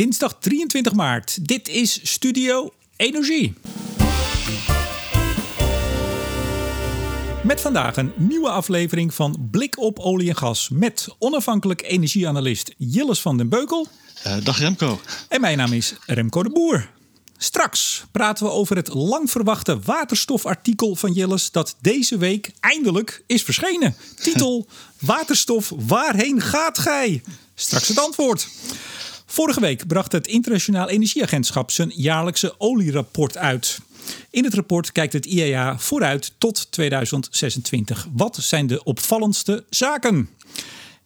dinsdag 23 maart. Dit is Studio Energie. Met vandaag een nieuwe aflevering van Blik op olie en gas. Met onafhankelijk energieanalist Jilles van den Beukel. Uh, dag Remco. En mijn naam is Remco de Boer. Straks praten we over het lang verwachte waterstofartikel van Jilles dat deze week eindelijk is verschenen. Titel Waterstof, waarheen gaat gij? Straks het antwoord. Vorige week bracht het Internationaal Energieagentschap zijn jaarlijkse olierapport uit. In het rapport kijkt het IEA vooruit tot 2026. Wat zijn de opvallendste zaken?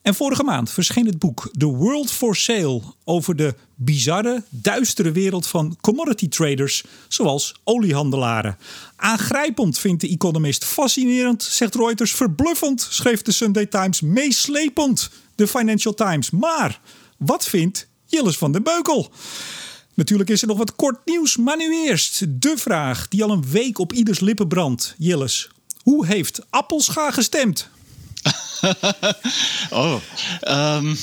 En vorige maand verscheen het boek The World for Sale over de bizarre, duistere wereld van commodity traders, zoals oliehandelaren. Aangrijpend vindt de Economist, fascinerend, zegt Reuters, verbluffend, schreef de Sunday Times, meeslepend, de Financial Times. Maar wat vindt Jilles van den Beukel? Natuurlijk is er nog wat kort nieuws, maar nu eerst de vraag die al een week op ieders lippen brandt. Jilles, hoe heeft Appelscha gestemd? oh, um,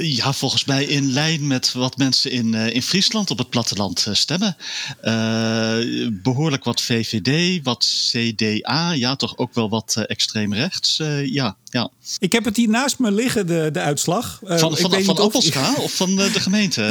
ja, volgens mij in lijn met wat mensen in, uh, in Friesland op het platteland uh, stemmen. Uh, behoorlijk wat VVD, wat CDA, ja, toch ook wel wat extreem rechts. ja, ja. Ik heb het hier naast me liggen, de, de uitslag. van van, van Appelscha of van de, de gemeente?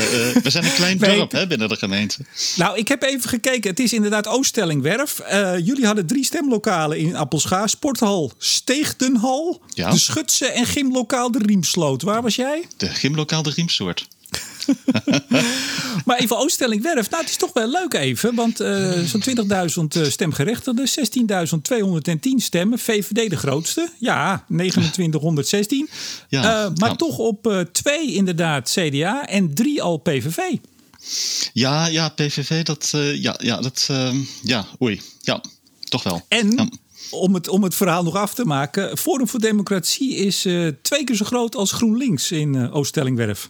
we zijn een klein dorp hè, binnen de gemeente. Nou, ik heb even gekeken. Het is inderdaad Ooststellingwerf. jullie hadden drie stemlokalen in Appelscha. Sporthal Steegdenhal, ja. de Schutse en gymlokaal de Riemsloot. Waar was jij? De gymlokaal de Riemsoort. maar even Ooststelling Werf, nou het is toch wel leuk even. Want uh, zo'n 20.000 uh, stemgerechtigden, 16.210 stemmen. VVD de grootste, ja, 2916. Ja, uh, maar ja. toch op twee inderdaad CDA en drie al PVV. Ja, ja, PVV, dat, ja, ja, dat, ja, oei, ja, toch wel. En... Ja om het, om het verhaal nog af te maken. Forum voor Democratie is uh, twee keer zo groot als GroenLinks in uh, Ooststellingwerf.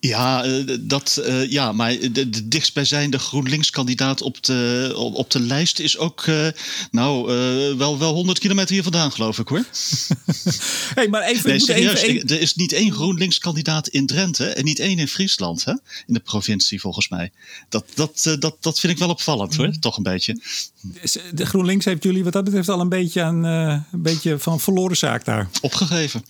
Ja, eh, dat, uh, ja maar de, de dichtstbijzijnde GroenLinks-kandidaat op de, op de lijst is ook uh, nou, uh, wel, wel 100 kilometer hier vandaan, geloof ik hoor. hey, maar even, nee, serieus, even, Er is niet één GroenLinks-kandidaat in Drenthe en niet één in Friesland, hè? in de provincie volgens mij. Dat, dat, dat, dat vind ik wel opvallend hoor, toch een beetje. De GroenLinks heeft jullie wat dat betreft al een beetje, aan, een beetje van verloren zaak daar. Opgegeven.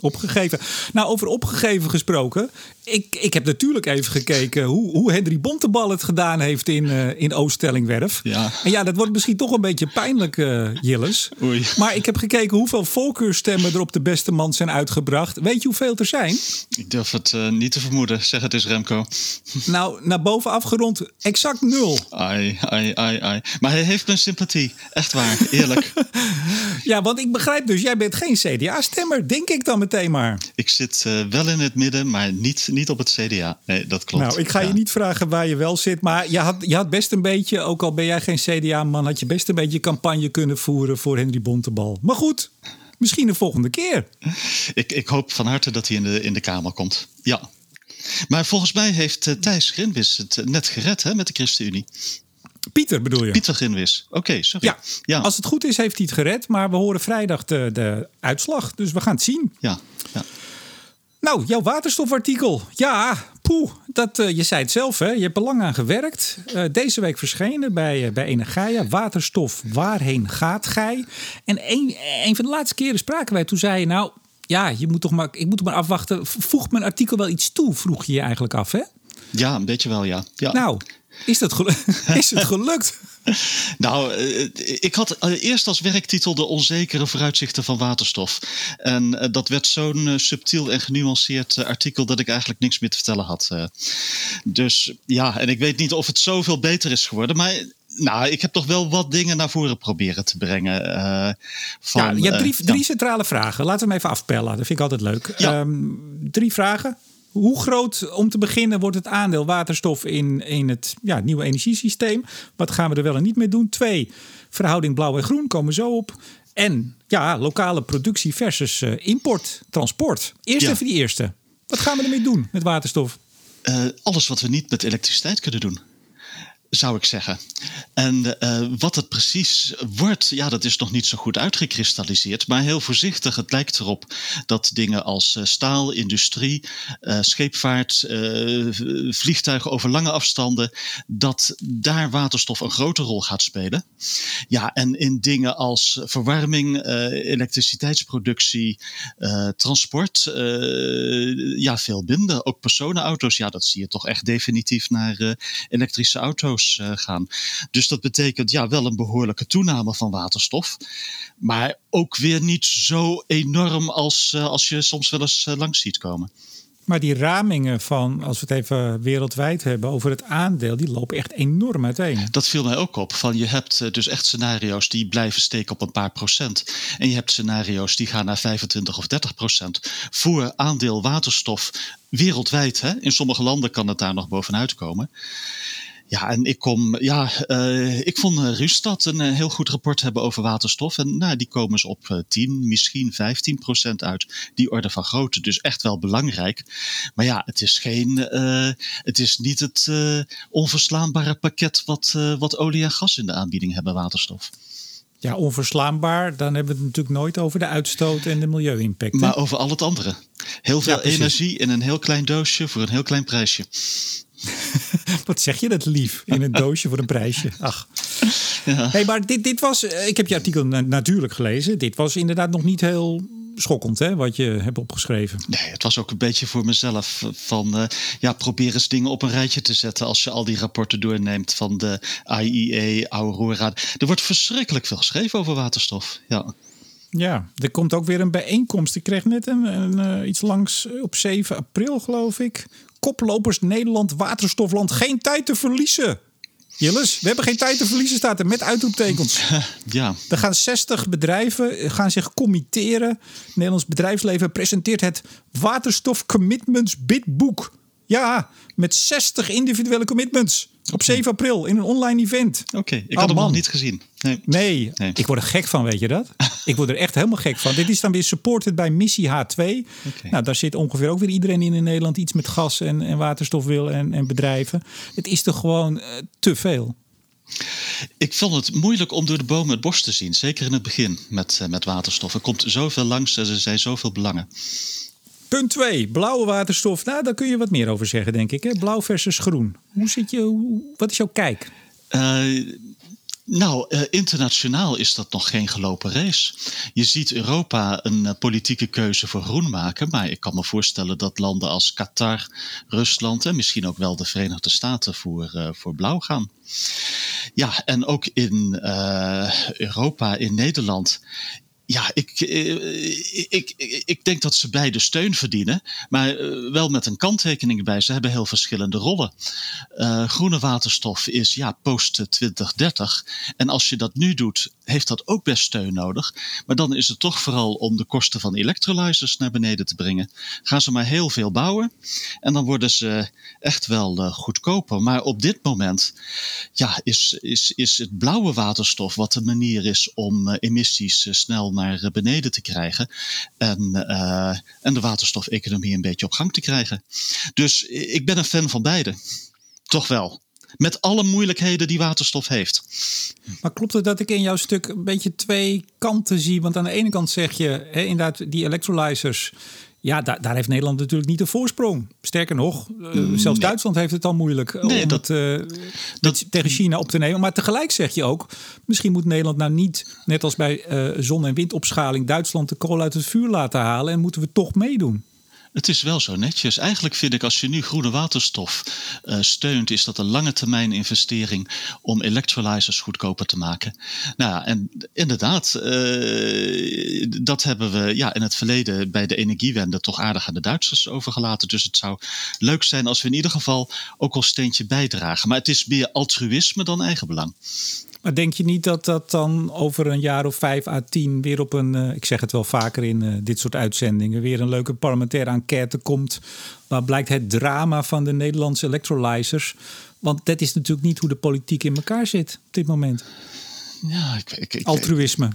Opgegeven. Nou, over opgegeven gesproken. Ik, ik heb natuurlijk even gekeken hoe, hoe Henry Bontebal het gedaan heeft in, uh, in Ooststellingwerf. Ja. En ja, dat wordt misschien toch een beetje pijnlijk, uh, Jilles. Oei. Maar ik heb gekeken hoeveel voorkeurstemmen er op de beste man zijn uitgebracht. Weet je hoeveel er zijn? Ik durf het uh, niet te vermoeden. Zeg het eens, Remco. Nou, naar boven afgerond exact nul. Ai, ai, ai, ai. Maar hij heeft mijn sympathie. Echt waar, eerlijk. ja, want ik begrijp dus, jij bent geen CDA-stemmer, denk ik dan meteen maar. Ik zit wel in het midden, maar niet niet op het CDA. Nee, dat klopt. Nou, ik ga ja. je niet vragen waar je wel zit. Maar je had, je had best een beetje, ook al ben jij geen CDA-man, had je best een beetje campagne kunnen voeren voor Henry Bontebal. Maar goed, misschien de volgende keer. Ik, ik hoop van harte dat hij in de, in de Kamer komt. Ja. Maar volgens mij heeft uh, Thijs Grinwis het net gered hè, met de ChristenUnie. Pieter bedoel je? Pieter Grinwis. Oké, okay, sorry. Ja, ja, als het goed is heeft hij het gered. Maar we horen vrijdag de, de uitslag. Dus we gaan het zien. Ja, ja. Nou, jouw waterstofartikel. Ja, poeh, dat, uh, je zei het zelf, hè? je hebt er lang aan gewerkt. Uh, deze week verschenen bij, uh, bij Energia. Waterstof, waarheen gaat gij? En een, een van de laatste keren spraken wij. Toen zei je, nou, ja, je moet toch maar, ik moet toch maar afwachten. Voegt mijn artikel wel iets toe, vroeg je je eigenlijk af, hè? Ja, een beetje wel, ja. ja. Nou, is, dat gelu is het gelukt? Nou, ik had eerst als werktitel de onzekere vooruitzichten van waterstof. En dat werd zo'n subtiel en genuanceerd artikel dat ik eigenlijk niks meer te vertellen had. Dus ja, en ik weet niet of het zoveel beter is geworden, maar nou, ik heb toch wel wat dingen naar voren proberen te brengen. Uh, van, ja, je hebt drie, drie ja. centrale vragen. Laten we hem even afpellen. Dat vind ik altijd leuk. Ja. Um, drie vragen. Hoe groot, om te beginnen, wordt het aandeel waterstof in, in het ja, nieuwe energiesysteem? Wat gaan we er wel en niet mee doen? Twee, verhouding blauw en groen, komen zo op. En ja, lokale productie versus uh, import, transport. Eerst Ja. even die eerste. Wat gaan we ermee doen met waterstof? Eh, alles wat we niet met elektriciteit kunnen doen. Zou ik zeggen. En uh, wat het precies wordt, ja, dat is nog niet zo goed uitgekristalliseerd. Maar heel voorzichtig, het lijkt erop dat dingen als uh, staal, industrie, uh, scheepvaart, vliegtuigen over lange afstanden, dat daar waterstof een grote rol gaat spelen. Ja, en in dingen als verwarming, elektriciteitsproductie, transport, ja, veel minder. Ook personenauto's, ja, dat zie je toch echt definitief naar elektrische auto's uh, gaan. Dus dat betekent ja, wel een behoorlijke toename van waterstof. Maar ook weer niet zo enorm als, uh, als je soms wel eens uh, langs ziet komen. Maar die ramingen van, als we het even wereldwijd hebben, over het aandeel, die lopen echt enorm uiteen. Dat viel mij ook op. Van je hebt dus echt scenario's die blijven steken op een paar procent. En je hebt scenario's die gaan naar 25 of 30 procent. Voor aandeel waterstof wereldwijd. Hè? In sommige landen kan het daar nog bovenuit komen. Ja, en ik kom, ja, uh, ik vond uh, Rustad een uh, heel goed rapport hebben over waterstof. En nou, die komen ze op 10, misschien 15 procent uit. Die orde van grootte. Dus echt wel belangrijk. Maar ja, het is geen, het is niet het onverslaanbare pakket wat, wat olie en gas in de aanbieding hebben, waterstof. Ja, onverslaanbaar. Dan hebben we het natuurlijk nooit over de uitstoot en de milieu-impact. Maar over al het andere. Heel veel ja, energie in een heel klein doosje voor een heel klein prijsje. Wat zeg je dat lief? In een doosje voor een prijsje. Ach. Ja. Hey, maar dit, dit was. Eh, ik heb je artikel natuurlijk gelezen. Dit was inderdaad nog niet heel schokkend, hè, wat je hebt opgeschreven. Nee, het was ook een beetje voor mezelf. Van uh, ja, probeer eens dingen op een rijtje te zetten. als je al die rapporten doorneemt van de IEA, Aurora. Er wordt verschrikkelijk veel geschreven over waterstof. Ja. Ja, er komt ook weer een bijeenkomst. Ik kreeg net een, een uh, iets langs op 7 april, geloof ik koplopers Nederland, waterstofland, geen tijd te verliezen. Jilles, we hebben geen tijd te verliezen, staat er met uitroeptekens. Ja. Er gaan 60 bedrijven gaan zich committeren. Nederlands bedrijfsleven presenteert het Waterstof Commitments Bidboek. Ja, met 60 individuele commitments. Op 7 april in een online event. Oké, ik had hem nog niet gezien. Nee. nee. ik word er gek van, weet je dat? ik word er echt helemaal gek van. Dit is dan weer supported bij Missie H2. Nou, daar zit ongeveer ook weer iedereen in in Nederland iets met gas en, en waterstof wil en, en bedrijven. Het is toch gewoon uh, te veel. Ik vond het moeilijk om door de bomen het bos te zien. Zeker in het begin met, uh, met waterstof. Er komt zoveel langs er zijn zoveel belangen. Punt 2, blauwe waterstof. Nou, daar kun je wat meer over zeggen, denk ik. Hè? Blauw versus groen. Hoe zit je, wat is jouw kijk? Uh, nou, uh, internationaal is dat nog geen gelopen race. Je ziet Europa een uh, politieke keuze voor groen maken. Maar ik kan me voorstellen dat landen als Qatar, Rusland en misschien ook wel de Verenigde Staten voor, voor blauw gaan. Ja, en ook in Europa, in Nederland, ja, ik, eh, ik, ik, ik denk dat ze beide steun verdienen, maar eh, wel met een kanttekening bij. Ze hebben heel verschillende rollen. Groene waterstof is ja, post 2030. En als je dat nu doet, heeft dat ook best steun nodig. Maar dan is het toch vooral om de kosten van electrolyzers naar beneden te brengen. Gaan ze maar heel veel bouwen en dan worden ze echt wel goedkoper. Maar op dit moment ja, is, is, is het blauwe waterstof wat de manier is om emissies snel naar beneden te krijgen. En, uh, en de waterstofeconomie een beetje op gang te krijgen. Dus ik ben een fan van beide. Toch wel. Met alle moeilijkheden die waterstof heeft. Maar klopt het dat ik in jouw stuk een beetje twee kanten zie? Want aan de ene kant zeg je, inderdaad, die electrolyzers ja, daar, daar, heeft Nederland natuurlijk niet de voorsprong. Sterker nog, uh, zelfs Duitsland heeft het al moeilijk eh, om dat, het uh, dat, tegen China op te nemen. Maar tegelijk zeg je ook, misschien moet Nederland nou niet, net als bij zon- en windopschaling, Duitsland de kool uit het vuur laten halen en moeten we toch meedoen. Het is wel zo netjes. Eigenlijk vind ik als je nu groene waterstof uh, steunt, is dat een lange termijn investering om electrolyzers goedkoper te maken. Nou ja, en inderdaad, uh, dat hebben we ja, in het verleden bij de energiewende toch aardig aan de Duitsers overgelaten. Dus het zou leuk zijn als we in ieder geval ook al steentje bijdragen. Maar het is meer altruïsme dan eigenbelang. Maar denk je niet dat dat dan over een jaar of vijf à tien weer op een, uh, ik zeg het wel vaker in uh, dit soort uitzendingen, weer een leuke parlementaire enquête komt. Waar blijkt het drama van de Nederlandse electrolyzers. Want dat is natuurlijk niet hoe de politiek in elkaar zit op dit moment. Ja, ik, ik, ik Altruïsme.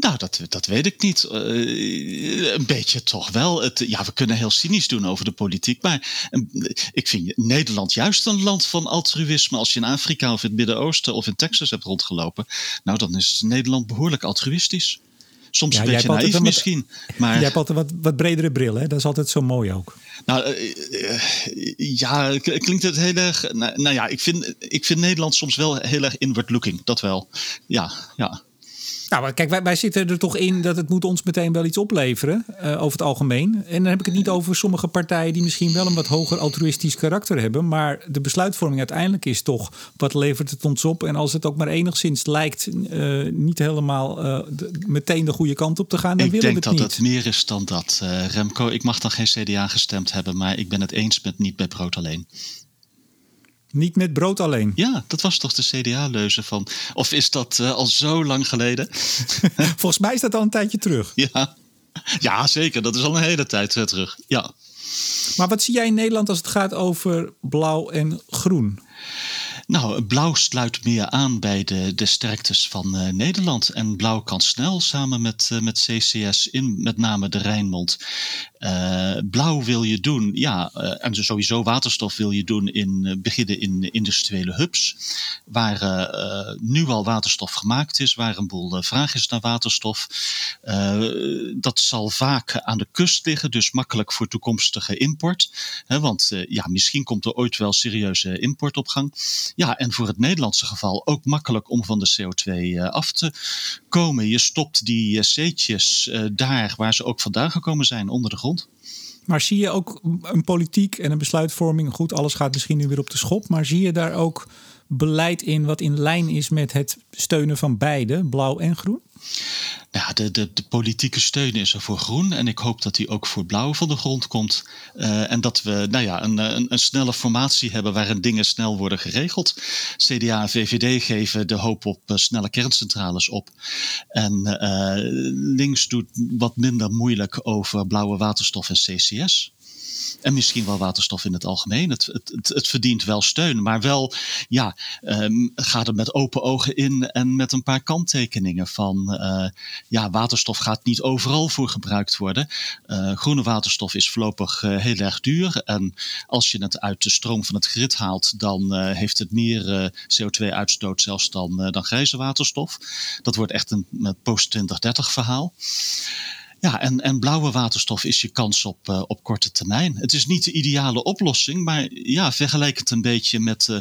Nou, dat, dat weet ik niet. Uh, een beetje toch wel. Het, ja, we kunnen heel cynisch doen over de politiek. Maar uh, ik vind Nederland juist een land van altruïsme. Als je in Afrika of in het Midden-Oosten of in Texas hebt rondgelopen. Nou, dan is Nederland behoorlijk altruïstisch. Soms een beetje naïef misschien. Maar... Jij hebt altijd wat, wat bredere bril, hè? Dat is altijd zo mooi ook. Nou, uh, ja, klinkt het heel erg... Nou, nou, ja, ik vind, ik vind Nederland soms wel heel erg inward looking. Dat wel. Ja, ja. Nou, kijk, wij, wij, zitten er toch in dat het moet ons meteen wel iets opleveren, uh, over het algemeen. En dan heb ik het niet over sommige partijen die misschien wel een wat hoger altruïstisch karakter hebben. Maar de besluitvorming uiteindelijk is toch, wat levert het ons op? En als het ook maar enigszins lijkt uh, niet helemaal uh, de, meteen de goede kant op te gaan, dan ik willen we het niet. Ik denk dat het meer is dan dat, Remco. Ik mag dan geen CDA gestemd hebben, maar ik ben het eens met niet bij brood alleen. Niet met brood alleen. Ja, dat was toch de CDA-leuze van. Of is dat uh, al zo lang geleden? Volgens mij is dat al een tijdje terug. Ja. ja, zeker. Dat is al een hele tijd uh, terug. Ja. Maar wat zie jij in Nederland als het gaat over blauw en groen? Nou, blauw sluit meer aan bij de, de sterktes van uh, Nederland. En blauw kan snel samen met, uh, met CCS in met name de Rijnmond. Uh, blauw wil je doen, ja, en sowieso waterstof wil je doen in beginnen in industriële hubs. Waar nu al waterstof gemaakt is, waar een boel vraag is naar waterstof. dat zal vaak aan de kust liggen, dus makkelijk voor toekomstige import. He, want ja, misschien komt er ooit wel serieuze import. Ja, en voor het Nederlandse geval ook makkelijk om van de CO2 uh, af te komen. Je stopt die uh, daar waar ze ook vandaan gekomen zijn, onder de grond. Maar zie je ook een politiek en een besluitvorming? Goed, alles gaat misschien nu weer op de schop. Maar zie je daar ook beleid in wat in lijn is met het steunen van beide, blauw en groen? Ja, de, de, politieke steun is er voor groen. En ik hoop dat die ook voor blauw van de grond komt. Uh, en dat we nou ja, een, een, snelle formatie hebben waarin dingen snel worden geregeld. CDA en VVD geven de hoop op uh, snelle kerncentrales op. En uh, links doet wat minder moeilijk over blauwe waterstof en CCS. En misschien wel waterstof in het algemeen. Het, het, het, verdient wel steun, maar wel, ja, um, ga er met open ogen in en met een paar kanttekeningen van, uh, ja, waterstof gaat niet overal voor gebruikt worden. Uh, groene waterstof is voorlopig uh, heel erg duur. En als je het uit de stroom van het grid haalt, dan heeft het meer CO2-uitstoot zelfs dan, dan grijze waterstof. Dat wordt echt een post-2030 verhaal. Ja, en, en blauwe waterstof is je kans op, uh, op korte termijn. Het is niet de ideale oplossing, maar ja, vergelijk het een beetje met uh,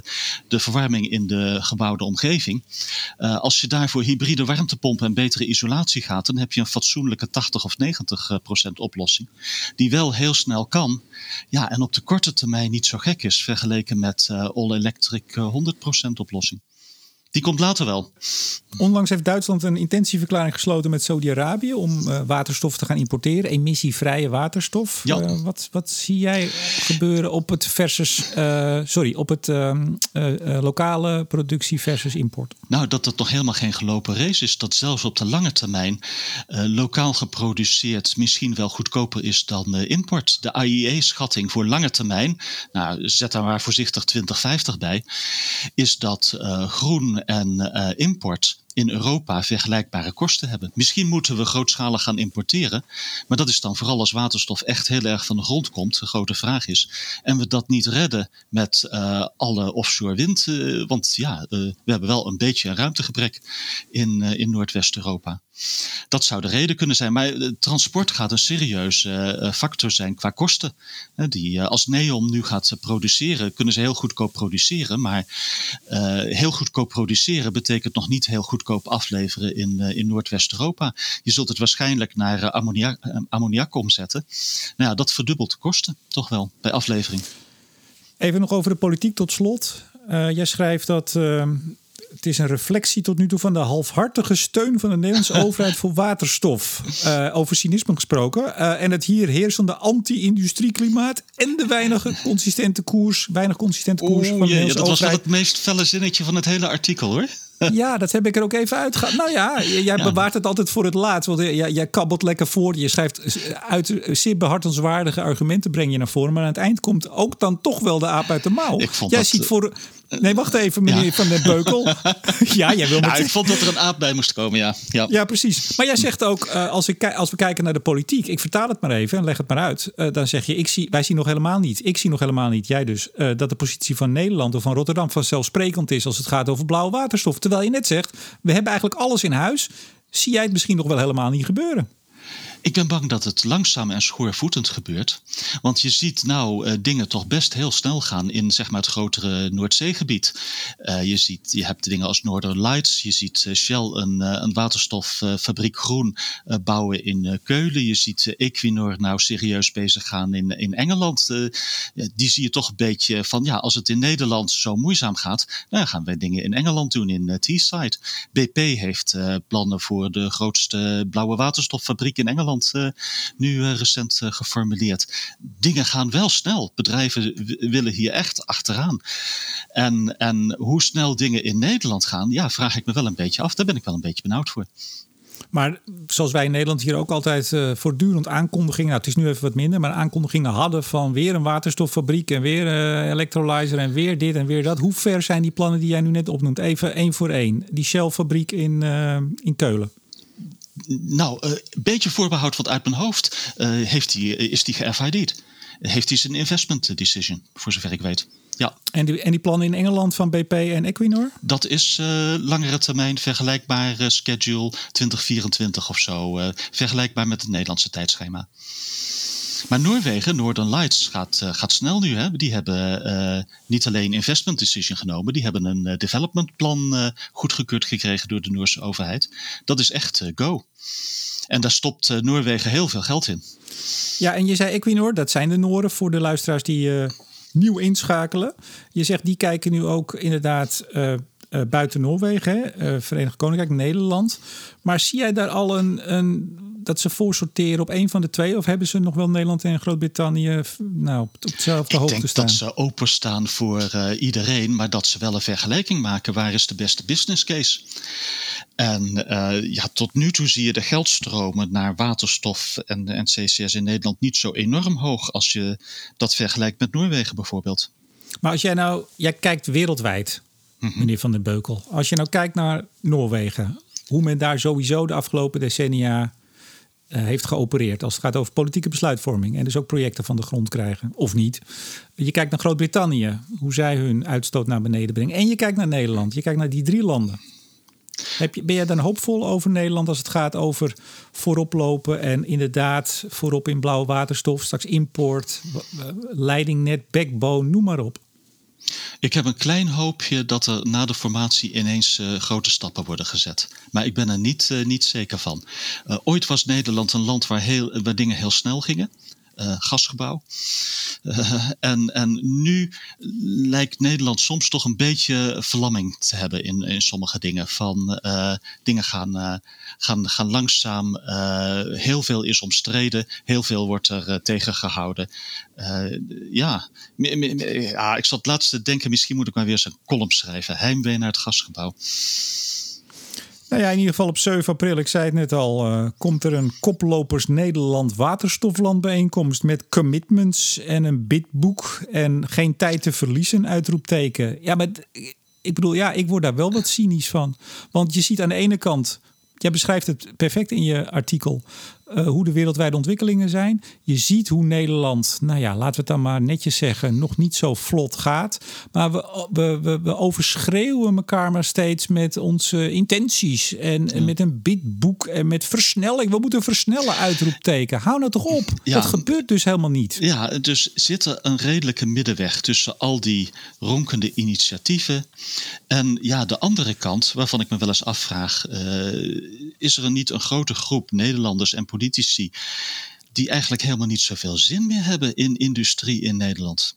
de verwarming in de gebouwde omgeving. Uh, als je daarvoor hybride warmtepompen en betere isolatie gaat, dan heb je een fatsoenlijke 80 of 90 procent oplossing. Die wel heel snel kan. Ja, en op de korte termijn niet zo gek is vergeleken met all-electric 100 procent oplossing. Die komt later wel. Onlangs heeft Duitsland een intentieverklaring gesloten met Saudi-Arabië om uh, waterstof te gaan importeren, emissievrije waterstof. Ja. Uh, wat, wat zie jij gebeuren op het versus, uh, sorry, op het lokale productie versus import? Nou, dat het nog helemaal geen gelopen race is. Dat zelfs op de lange termijn lokaal geproduceerd misschien wel goedkoper is dan import. De AIE-schatting voor lange termijn, nou, zet daar maar voorzichtig 2050 bij, is dat groen en uh, import in Europa vergelijkbare kosten hebben. Misschien moeten we grootschalig gaan importeren, maar dat is dan vooral als waterstof echt heel erg van de grond komt, de grote vraag is. En we dat niet redden met uh, alle offshore wind, uh, want ja, we hebben wel een beetje een ruimtegebrek in, in Noordwest-Europa. Dat zou de reden kunnen zijn. Maar transport gaat een serieuze factor zijn qua kosten. Die, als Neom nu gaat produceren, kunnen ze heel goedkoop produceren. Maar heel goedkoop produceren betekent nog niet heel goedkoop afleveren in, in Noordwest-Europa. Je zult het waarschijnlijk naar ammoniak, ammoniak omzetten. Nou ja, dat verdubbelt de kosten, toch wel, bij aflevering. Even nog over de politiek tot slot. jij schrijft dat het is een reflectie tot nu toe van de halfhartige steun van de Nederlandse overheid voor waterstof. Uh, over cynisme gesproken. Uh, en het hier heersende anti-industrieklimaat en de weinig consistente koers, weinig consistente koers van de ja, Nederlandse Dat was wel overheid. het meest felle zinnetje van het hele artikel hoor. Ja, dat heb ik er ook even uitgehaald. Nou ja, jij ja. bewaart het altijd voor het laatst. Want jij, jij kabbelt lekker voor. Je schrijft uit zeer behartenswaardige argumenten breng je naar voren. Maar aan het eind komt ook dan toch wel de aap uit de mouw. Jij dat, ziet voor, Nee, wacht even, meneer Van den Beukel. ja, jij wil nou, Ik vond dat er een aap bij moest komen, ja. Ja, ja precies. Maar jij zegt ook, uh, als, ik, als we kijken naar de politiek... ik vertaal het maar even en leg het maar uit. Uh, dan zeg je, ik zie, wij zien nog helemaal niet... ik zie nog helemaal niet, jij dus... Uh, dat de positie van Nederland of van Rotterdam vanzelfsprekend is... als het gaat over blauwe waterstof. Terwijl je net zegt, we hebben eigenlijk alles in huis. Zie jij het misschien nog wel helemaal niet gebeuren? Ik ben bang dat het langzaam en schoorvoetend gebeurt. Want je ziet nou uh, dingen toch best heel snel gaan in zeg maar, het grotere Noordzeegebied. Uh, je, ziet, je hebt dingen als Northern Lights. Je ziet uh, Shell een, een waterstoffabriek groen bouwen in Keulen. Je ziet Equinor nou serieus bezig gaan in, in Engeland. die zie je toch een beetje van ja, als het in Nederland zo moeizaam gaat, dan gaan wij dingen in Engeland doen, in Teesside. BP heeft plannen voor de grootste blauwe waterstoffabriek in Engeland uh, nu uh, recent uh, geformuleerd. Dingen gaan wel snel. Bedrijven willen hier echt achteraan. En, en hoe snel dingen in Nederland gaan, ja, vraag ik me wel een beetje af. Daar ben ik wel een beetje benauwd voor. Maar zoals wij in Nederland hier ook altijd uh, voortdurend aankondigingen, nou het is nu even wat minder, maar aankondigingen hadden van weer een waterstoffabriek en weer een electrolyzer en weer dit en weer dat. Hoe ver zijn die plannen die jij nu net opnoemt? Even één voor één. Die Shell-fabriek in, uh, in Keulen. Nou, een uh, beetje voorbehoud wat uit mijn hoofd uh, heeft die, is die ge-FID'd. Heeft hij zijn investment decision, voor zover ik weet. Ja. En die, en die plannen in Engeland van BP en Equinor? Dat is uh, langere termijn vergelijkbaar schedule 2024 of zo. Vergelijkbaar met het Nederlandse tijdschema. Maar Noorwegen, Northern Lights, gaat, uh, gaat snel nu. Hè? Die hebben uh, niet alleen investment decision genomen, die hebben een uh, development plan goedgekeurd gekregen door de Noorse overheid. Dat is echt go. En daar stopt Noorwegen heel veel geld in. Ja, en je zei Equinor, dat zijn de Noren voor de luisteraars die nieuw inschakelen. Je zegt die kijken nu ook inderdaad buiten Noorwegen, hè? Verenigd Koninkrijk, Nederland. Maar zie jij daar al een, een dat ze voorsorteren op een van de twee? Of hebben ze nog wel Nederland en Groot-Brittannië nou, op hetzelfde hoogte staan? Ik denk dat ze openstaan voor uh, iedereen, maar dat ze wel een vergelijking maken. Waar is de beste business case? En uh, ja, tot nu toe zie je de geldstromen naar waterstof en, en CCS in Nederland niet zo enorm hoog als je dat vergelijkt met Noorwegen bijvoorbeeld. Maar als jij nou, jij kijkt wereldwijd, -hmm. meneer Van den Beukel. Als je nou kijkt naar Noorwegen, hoe men daar sowieso de afgelopen decennia heeft geopereerd. Als het gaat over politieke besluitvorming. En dus ook projecten van de grond krijgen. Of niet. Je kijkt naar Groot-Brittannië. Hoe zij hun uitstoot naar beneden brengen. En je kijkt naar Nederland. Je kijkt naar die drie landen. Heb je, ben jij dan hoopvol over Nederland als het gaat over voorop lopen en inderdaad voorop in blauwe waterstof, straks import, leidingnet, backbone, noem maar op? Ik heb een klein hoopje dat er na de formatie ineens uh, grote stappen worden gezet. Maar ik ben er niet, uh, niet zeker van. Uh, ooit was Nederland een land waar, heel, waar dingen heel snel gingen. Gasgebouw. en, en nu lijkt Nederland soms toch een beetje verlamming te hebben in, in sommige dingen. Van dingen gaan, gaan, gaan langzaam. heel veel is omstreden. Heel veel wordt er tegengehouden. ja. ja, ik zat laatst te denken, misschien moet ik maar weer eens een column schrijven. Heimwee naar het gasgebouw. Nou ja, in ieder geval op 7 april, ik zei het net al, uh, komt er een Koplopers Nederland waterstoflandbijeenkomst met commitments en een bidboek en geen tijd te verliezen, uitroepteken. Ja, maar ik bedoel, ja, ik word daar wel wat cynisch van. Want je ziet aan de ene kant, jij beschrijft het perfect in je artikel, uh, hoe de wereldwijde ontwikkelingen zijn. Je ziet hoe Nederland, nou ja, laten we het dan maar netjes zeggen, nog niet zo vlot gaat. Maar we, we, we, we overschreeuwen elkaar maar steeds met onze intenties. En, ja. en, met een bidboek en met versnelling. We moeten versnellen, uitroepteken. Hou nou toch op. Ja. Dat gebeurt dus helemaal niet. Ja, dus zit er een redelijke middenweg tussen al die ronkende initiatieven. En ja, de andere kant, waarvan ik me wel eens afvraag, uh, is er niet een grote groep Nederlanders en politici die eigenlijk helemaal niet zoveel zin meer hebben in industrie in Nederland.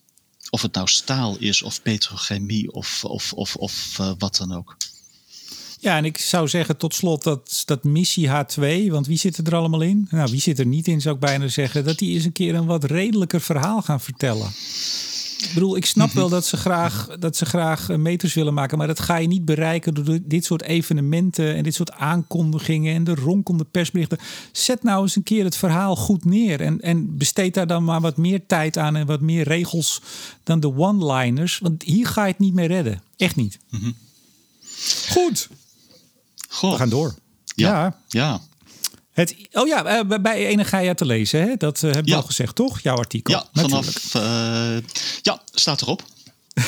Of het nou staal is, of petrochemie, of, of, of, of uh, wat dan ook. Ja, en ik zou zeggen tot slot dat, dat missie H2, want wie zit er allemaal in? Nou, wie zit er niet in, zou ik bijna zeggen. Dat die eens een keer een wat redelijker verhaal gaan vertellen. Ik bedoel, ik snap wel dat ze, graag, dat ze graag eh, meters willen maken. Maar dat ga je niet bereiken door dit soort evenementen en dit soort aankondigingen en de ronkende persberichten. Zet nou eens een keer het verhaal goed neer. En, en besteed daar dan maar wat meer tijd aan en wat meer regels dan de one-liners. Want hier ga je het niet meer redden. Echt niet. Goed. Goh. We gaan door. Ja. ja. Het, oh ja, eh, bij Ene Gaia te lezen. Hè? Dat eh, heb je Ja. al gezegd, toch? Jouw artikel. Ja, vanaf. eh, ja, staat erop.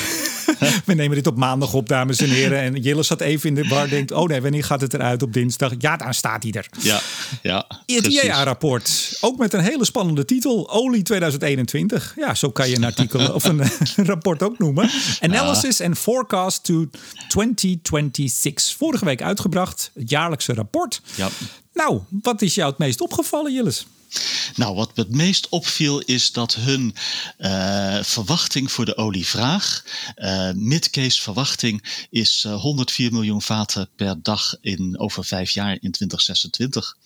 We nemen dit op maandag op, dames en heren. En Jille zat even in de bar denkt... oh nee, wanneer gaat het eruit op dinsdag? Ja, daar staat hij er. Ja, ja. Het. IEA-rapport. Ook met een hele spannende titel. Olie 2021. Ja, zo kan je een artikel of een rapport ook noemen. Analysis and Forecast to 2026. Vorige week uitgebracht. Het jaarlijkse rapport. Ja. Nou, wat is jou het meest opgevallen, Jilles? Nou, wat me het meest opviel is dat hun eh, verwachting voor de olievraag, eh mid-case verwachting, is eh, 104 miljoen vaten per dag in, over vijf jaar in 2026.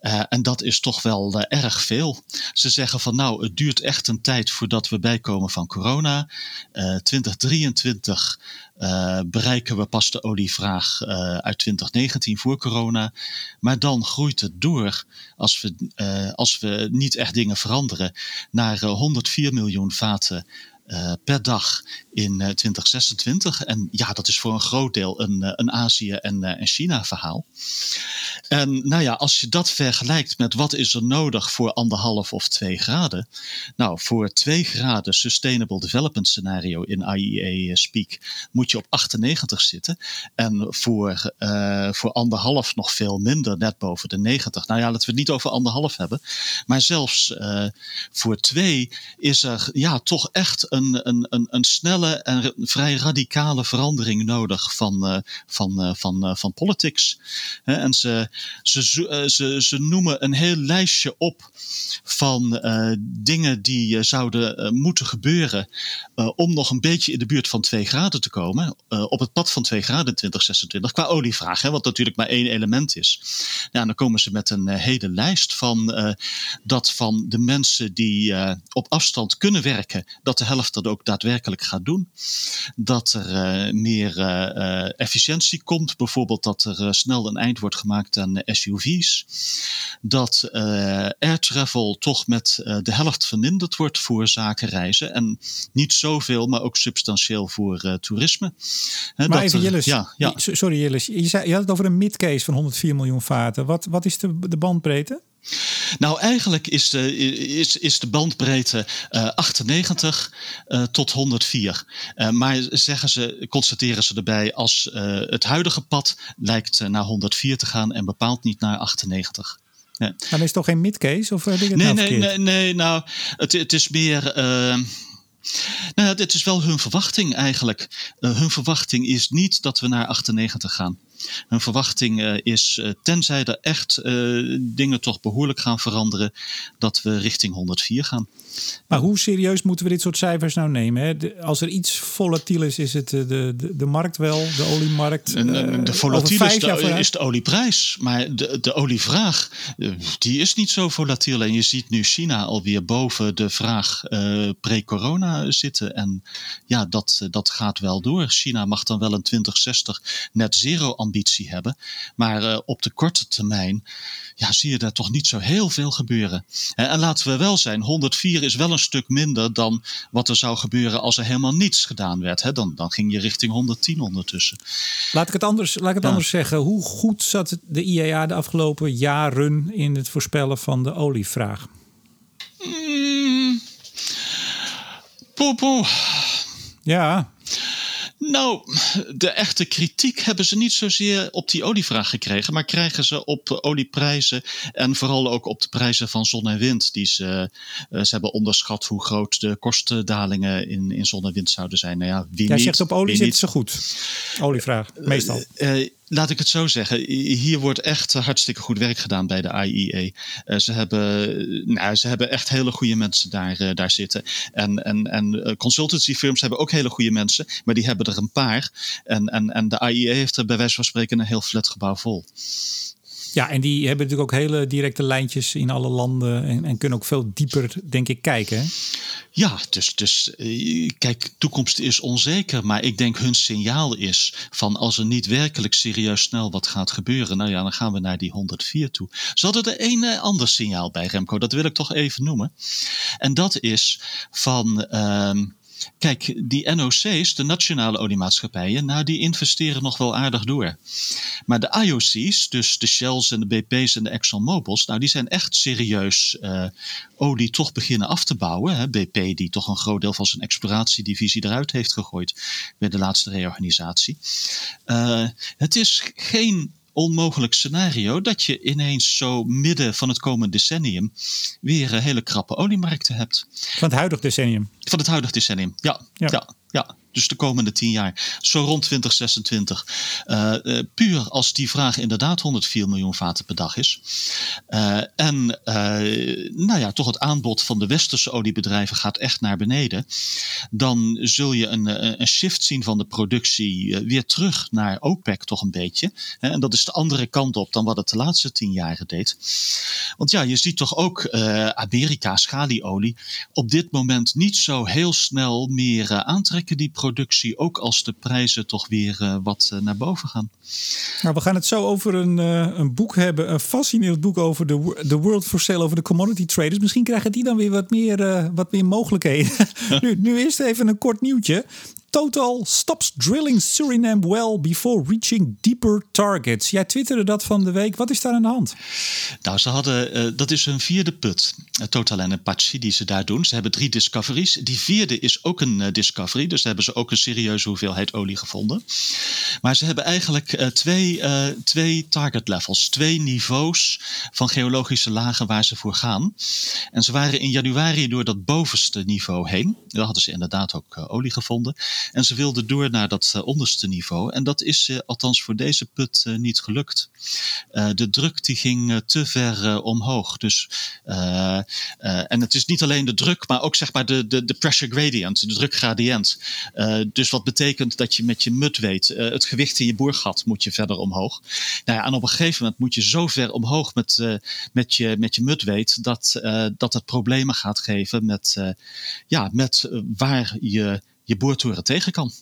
Eh, en dat is toch wel eh, erg veel. Ze zeggen van nou, het duurt echt een tijd voordat we bijkomen van corona. Eh 2023 eh, bereiken we pas de olievraag eh, uit 2019 voor corona. Maar dan groeit het door als we, eh, als we niet echt dingen veranderen naar eh, 104 miljoen vaten. Eh, per dag in eh, 2026. En ja, dat is voor een groot deel een, eh, een Azië- en, eh, China-verhaal. En nou ja, als je dat vergelijkt met wat is er nodig voor anderhalf of twee graden. Nou, voor twee graden Sustainable Development Scenario in IEA speak moet je op 98 zitten. En voor, eh, voor anderhalf nog veel minder, net boven de 90. Nou ja, laten we het niet over anderhalf hebben. Maar zelfs eh, voor twee is er ja, toch echt een, een, snelle en vrij radicale verandering nodig van, eh, van, eh, van, eh, van politics. En ze, ze, ze, ze noemen een heel lijstje op van dingen die zouden moeten gebeuren om nog een beetje in de buurt van 2 graden te komen. op het pad van 2 graden in 2026 qua olievraag, hè, wat natuurlijk maar één element is. Ja, en dan komen ze met een hele lijst van dat van de mensen die op afstand kunnen werken, dat de helft dat ook daadwerkelijk gaat doen. Dat er eh, meer eh, eh, efficiëntie komt, bijvoorbeeld dat er snel een eind wordt gemaakt aan SUV's. Dat air travel toch met de helft verminderd wordt voor zakenreizen. En niet zoveel, maar ook substantieel voor toerisme. Maar even. Ja, ja. Sorry Jilles. Je, zei, je had het over een midcase van 104 miljoen vaten. Wat, wat is de, de bandbreedte? Nou, eigenlijk is de, is, is de bandbreedte eh, 98 eh, tot 104. Eh, maar zeggen ze, constateren ze erbij, als eh, het huidige pad lijkt eh, naar 104 te gaan en bepaald niet naar 98. Nee. Dan is het toch geen midcase? Of heb ik het Nee, nou nee, nee, nee, nou, het, het is meer. eh, nou, dit is wel hun verwachting eigenlijk. Eh, hun verwachting is niet dat we naar 98 gaan. Hun verwachting eh, is, eh, tenzij er echt eh, dingen toch behoorlijk gaan veranderen, dat we richting 104 gaan. Maar hoe serieus moeten we dit soort cijfers nou nemen? Hè? De- als er iets volatiel is, is het eh, de, de, de markt wel, de oliemarkt. Eh, de over volatiel is de, is de olieprijs. Maar de, de olievraag, eh, die is niet zo volatiel. En je ziet nu China alweer boven de vraag pre-corona zitten. En ja, dat, dat gaat wel door. China mag dan wel een 2060 net zero ambitie hebben. Maar op de korte termijn ja, zie je daar toch niet zo heel veel gebeuren. En, en laten we wel zijn, 104 is wel een stuk minder dan wat er zou gebeuren als er helemaal niets gedaan werd. Hè? Dan, dan ging je richting 110 ondertussen. Laat ik het, anders, laat ik het Ja. anders zeggen. Hoe goed zat de IEA de afgelopen jaren in het voorspellen van de olievraag? Mm. Poe, poe. Ja, Nou, de echte kritiek hebben ze niet zozeer op die olievraag gekregen, maar krijgen ze op olieprijzen en vooral ook op de prijzen van zon en wind. Die ze, eh, ze hebben onderschat hoe groot de kostendalingen in, in zon en wind zouden zijn. Nou ja, wie jij niet, zegt op olie niet. ze goed. Olievraag, meestal. Eh, laat ik het zo zeggen. Hier wordt echt hartstikke goed werk gedaan bij de IEA. Eh, ze, hebben, nou, ze hebben echt hele goede mensen daar, eh, daar zitten. En, en, en eh, consultancy firms hebben ook hele goede mensen, maar die hebben er een paar. En, en, en de IEA heeft er bij wijze van spreken een heel flat gebouw vol. Ja, en die hebben natuurlijk ook hele directe lijntjes in alle landen en, en kunnen ook veel dieper, denk ik, kijken. Ja, dus, dus uh, kijk, toekomst is onzeker, maar ik denk hun signaal is van als er niet werkelijk serieus snel wat gaat gebeuren, nou ja, dan gaan we naar die 104 toe. Ze hadden er een uh, ander signaal bij Remco, dat wil ik toch even noemen. En dat is van. Uh, Kijk, die NOC's, de nationale oliemaatschappijen, nou, die investeren nog wel aardig door. Maar de IOC's, dus de Shells en de BP's en de ExxonMobil's, nou, die zijn echt serieus uh, olie toch beginnen af te bouwen. Hè. BP, die toch een groot deel van zijn exploratiedivisie eruit heeft gegooid bij de laatste reorganisatie. Uh, het is geen onmogelijk scenario dat je ineens zo midden van het komende decennium weer hele krappe oliemarkten hebt. Van het huidige decennium? Van het huidige decennium, ja. ja. ja, ja. Dus de komende tien jaar. Zo rond 2026. Uh, uh, puur als die vraag inderdaad 104 miljoen vaten per dag is. Uh, en nou ja, toch het aanbod van de westerse oliebedrijven gaat echt naar beneden. Dan zul je een, een shift zien van de productie weer terug naar OPEC toch een beetje. En dat is de andere kant op dan wat het de laatste tien jaren deed. Want ja, je ziet toch ook Amerika, schalieolie, op dit moment niet zo heel snel meer aantrekken die productie, ook als de prijzen toch weer uh, wat uh, naar boven gaan. Nou, we gaan het zo over een, uh, een boek hebben, een fascinerend boek over de, de World for Sale, over de commodity traders. Misschien krijgen die dan weer wat meer, wat meer mogelijkheden. nu, nu eerst even een kort nieuwtje. Total stops drilling Suriname well before reaching deeper targets. Jij twitterde dat van de week. Wat is daar aan de hand? Nou, ze hadden, uh, dat is hun vierde put, uh, Total en Apache, die ze daar doen. Ze hebben drie discoveries. Die vierde is ook een uh, discovery, dus hebben ze ook een serieuze hoeveelheid olie gevonden. Maar ze hebben eigenlijk twee, twee target levels, twee niveaus van geologische lagen waar ze voor gaan. En ze waren in januari door dat bovenste niveau heen. Daar hadden ze inderdaad ook olie gevonden. En ze wilden door naar dat uh, onderste niveau. En dat is uh, althans voor deze put uh, niet gelukt. de druk die ging te ver omhoog. Dus, en het is niet alleen de druk, maar ook zeg maar de, de, de pressure gradient, de drukgradient. dus wat betekent dat je met je mut weet, het gewicht in je boorgat moet je verder omhoog. Nou ja, en op een gegeven moment moet je zo ver omhoog met, met, je, met je mut weet dat, dat het problemen gaat geven met, ja, met waar je je tegen kan.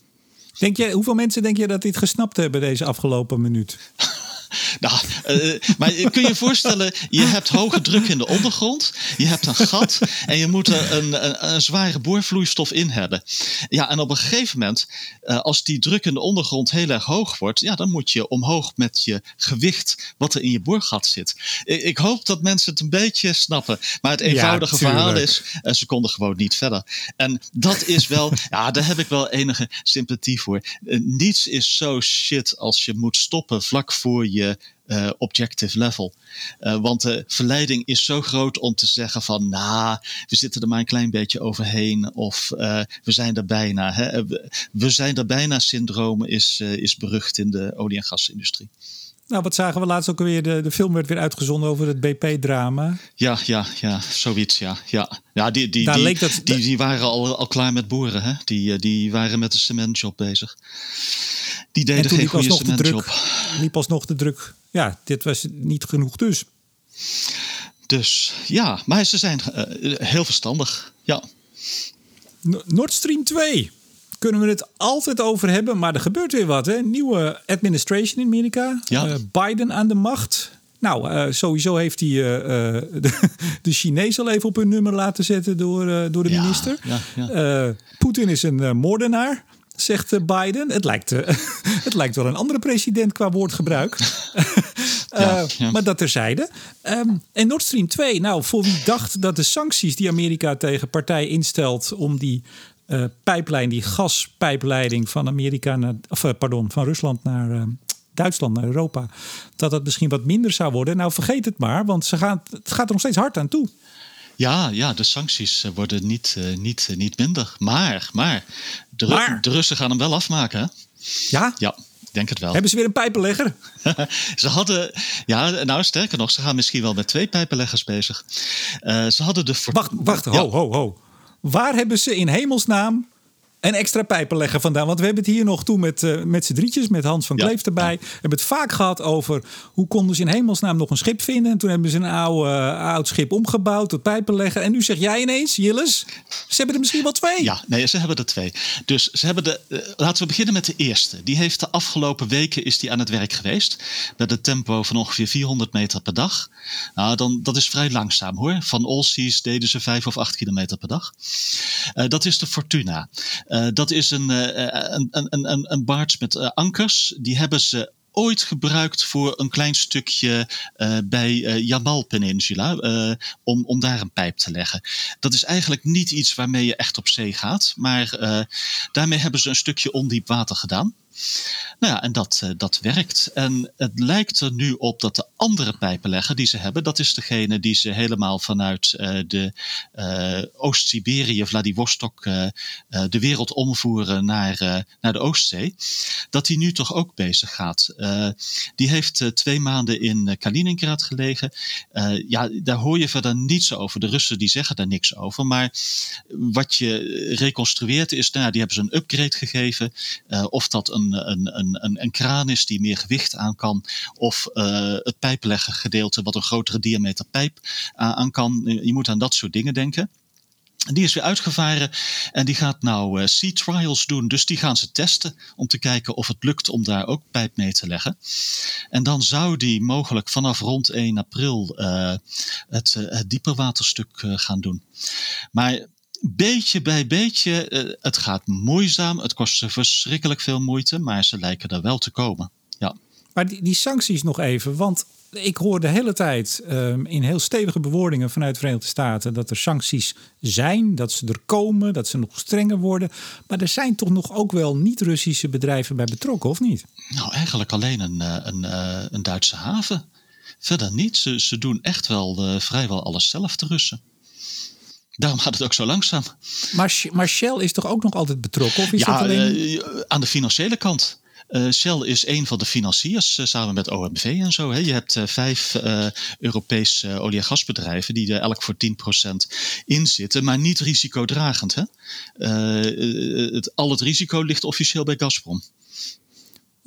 Denk je, hoeveel mensen denk je dat dit gesnapt hebben deze afgelopen minuut? Nou, uh, maar kun je je voorstellen, je hebt hoge druk in de ondergrond, je hebt een gat en je moet er een, een, een zware boorvloeistof in hebben. Ja, en op een gegeven moment, uh, als die druk in de ondergrond heel erg hoog wordt, ja, dan moet je omhoog met je gewicht wat er in je boorgat zit. Ik, ik hoop dat mensen het een beetje snappen, maar het eenvoudige ja, verhaal is, uh, ze konden gewoon niet verder. En dat is wel, ja, daar heb ik wel enige sympathie voor. niets is zo shit als je moet stoppen vlak voor je je uh, objective level. Uh, want de verleiding is zo groot om te zeggen van, nou, we zitten er maar een klein beetje overheen of uh, we zijn er bijna. Hè. We zijn er bijna syndroom is, is berucht in de olie- en gasindustrie. Nou, wat zagen we laatst ook weer? De, de film werd weer uitgezonden over het BP-drama. Ja, ja, ja, zoiets, ja. Ja, ja die, die, die, dat, die, die, waren al, al klaar met boren, hè? Die, die waren met de cementjob bezig. Die deden geen goede cementjob. Liep alsnog de druk. Ja, dit was niet genoeg dus. Dus ja, maar ze zijn uh, heel verstandig. Ja. Nord Stream 2 kunnen we het altijd over hebben, maar er gebeurt weer wat. Hè? Nieuwe administration in Amerika. Ja. Uh, Biden aan de macht. Nou, uh, sowieso heeft hij uh, de, de Chinezen al even op hun nummer laten zetten door, door de ja, minister. Ja. Poetin is een moordenaar zegt eh, Biden. Het lijkt, uh, het lijkt wel een andere president qua woordgebruik. ja, uh, ja. Maar dat terzijde. Um, en Nord Stream 2, nou, voor wie dacht dat de sancties die Amerika tegen partij instelt om die uh, pijplijn, die gaspijpleiding van Amerika naar, of pardon, van Rusland naar Duitsland, naar Europa, dat dat misschien wat minder zou worden. Nou, vergeet het maar, want ze gaan, het gaat er nog steeds hard aan toe. Ja, ja, de sancties eh, worden niet, niet, niet minder. Maar, maar, de, maar. de Russen gaan hem wel afmaken. Hè? Ja? Ja, denk het wel. Hebben ze weer een pijpenlegger? ze hadden, ja, nou sterker nog, ze gaan misschien wel met twee pijpenleggers bezig. Uh, ze hadden de. Wacht, wacht, ho, ho, ho. Waar hebben ze in hemelsnaam en extra pijpen leggen vandaan. Want we hebben het hier nog toe met, uh, met z'n drietjes, met Hans van Kleef erbij. We hebben het vaak gehad over hoe konden ze in hemelsnaam nog een schip vinden. En toen hebben ze een oude, uh, oud schip omgebouwd tot pijpen leggen. En nu zeg jij ineens, Jilles, ze hebben er misschien wel twee. Ja, nee, ze hebben er twee. Dus ze hebben de, uh, laten we beginnen met de eerste. Die heeft de afgelopen weken is die aan het werk geweest. Met een tempo van ongeveer 400 meter per dag. Nou, dan, dat is vrij langzaam hoor. Van Allseas deden ze 5 of 8 kilometer per dag. dat is de Fortuna. Uh, dat is een, uh, een, een, een, een barge met uh, ankers. Die hebben ze ooit gebruikt voor een klein stukje uh, bij uh, Jamal Peninsula, uh, om, om daar een pijp te leggen. Dat is eigenlijk niet iets waarmee je echt op zee gaat, maar daarmee hebben ze een stukje ondiep water gedaan. Nou ja, en dat, uh, dat werkt. En het lijkt er nu op dat de andere pijpenlegger die ze hebben, dat is degene die ze helemaal vanuit uh, de uh, Oost-Siberië, Vladivostok, de wereld omvoeren naar, naar de Oostzee, dat die nu toch ook bezig gaat. die heeft twee maanden in Kaliningrad gelegen. ja, daar hoor je verder niets over. De Russen die zeggen daar niks over. Maar wat je reconstrueert is, nou, die hebben ze een upgrade gegeven. of dat een een, een, een, een, kraan is die meer gewicht aan kan. Of uh, het pijpleggen gedeelte wat een grotere diameter pijp uh, aan kan. Je moet aan dat soort dingen denken. Die is weer uitgevaren en die gaat nou uh, sea trials doen. Dus die gaan ze testen om te kijken of het lukt om daar ook pijp mee te leggen. En dan zou die mogelijk vanaf rond 1 april het, uh, het dieperwaterstuk gaan doen. Maar beetje bij beetje, uh, het gaat moeizaam. Het kost ze verschrikkelijk veel moeite, maar ze lijken er wel te komen. Ja. Maar die, die sancties nog even, want ik hoor de hele tijd um, in heel stevige bewoordingen vanuit de Verenigde Staten dat er sancties zijn, dat ze er komen, dat ze nog strenger worden. Maar er zijn toch nog ook wel niet-Russische bedrijven bij betrokken, of niet? Nou, eigenlijk alleen een, een, een Duitse haven. Verder niet. Ze, ze doen echt wel uh, vrijwel alles zelf, de Russen. Daarom gaat het ook zo langzaam. Maar, maar Shell is toch ook nog altijd betrokken? Of is ja, alleen... uh, aan de financiële kant. Uh, Shell is een van de financiers uh, samen met OMV en zo. Hè. Je hebt uh, vijf Europese olie- en gasbedrijven die er elk voor 10% in zitten, maar niet risicodragend. Hè. het, al het risico ligt officieel bij Gazprom.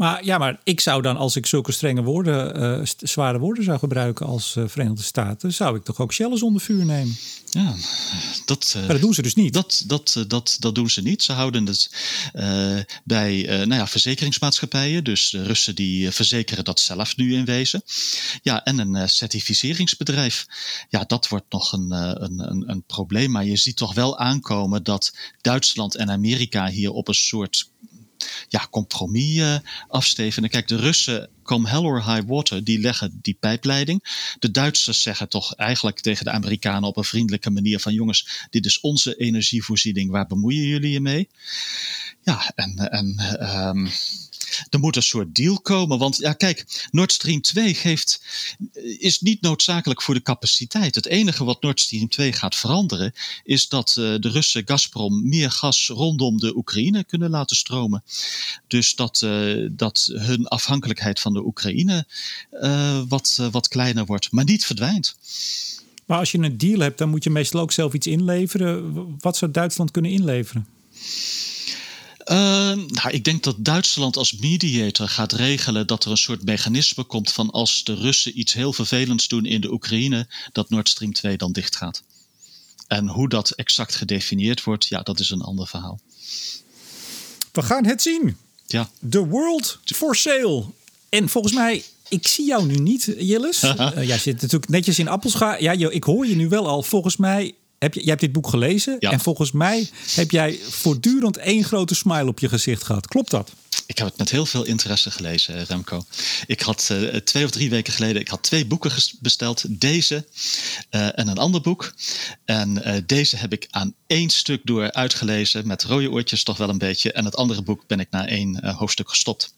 Maar ja, maar ik zou dan, als ik zulke strenge woorden, uh, zware woorden zou gebruiken als uh, Verenigde Staten, zou ik toch ook Shell eens onder vuur nemen. Ja, dat. Uh, maar dat doen ze dus niet. Dat, dat, dat, dat doen ze niet. Ze houden het bij nou ja, verzekeringsmaatschappijen. Dus de Russen die verzekeren dat zelf nu in wezen. Ja, en een certificeringsbedrijf. Ja, dat wordt nog een, een, een, een probleem. Maar je ziet toch wel aankomen dat Duitsland en Amerika hier op een soort ja, compromis uh, afstevenen. Kijk, de Russen, come hell or high water, die leggen die pijpleiding. De Duitsers zeggen toch eigenlijk tegen de Amerikanen op een vriendelijke manier van jongens, dit is onze energievoorziening, waar bemoeien jullie je mee? Ja, en, en um, er moet een soort deal komen. Want ja, kijk, Nord Stream 2 geeft, is niet noodzakelijk voor de capaciteit. Het enige wat Nord Stream 2 gaat veranderen, is dat uh, de Russen Gazprom meer gas rondom de Oekraïne kunnen laten stromen. Dus dat, uh, dat hun afhankelijkheid van de Oekraïne wat, wat kleiner wordt, maar niet verdwijnt. Maar als je een deal hebt, dan moet je meestal ook zelf iets inleveren. Wat zou Duitsland kunnen inleveren? Uh, nou, ik denk dat Duitsland als mediator gaat regelen dat er een soort mechanisme komt van als de Russen iets heel vervelends doen in de Oekraïne, dat Nord Stream 2 dan dicht gaat. En hoe dat exact gedefinieerd wordt, ja, dat is een ander verhaal. We gaan het zien. Ja. The World for Sale. En volgens mij ik zie jou nu niet, Jillis. uh, jij zit natuurlijk netjes in Appelscha. Ja, ik hoor je nu wel al. Volgens mij heb je, jij hebt dit boek gelezen. Ja. En volgens mij heb jij voortdurend één grote smile op je gezicht gehad. Klopt dat? Ik heb het met heel veel interesse gelezen, Remco. Ik had uh, twee of drie weken geleden ik had twee boeken besteld. Deze uh, en een ander boek. En uh, deze heb ik aan één stuk door uitgelezen. Met rode oortjes toch wel een beetje. En het andere boek ben ik na één hoofdstuk gestopt.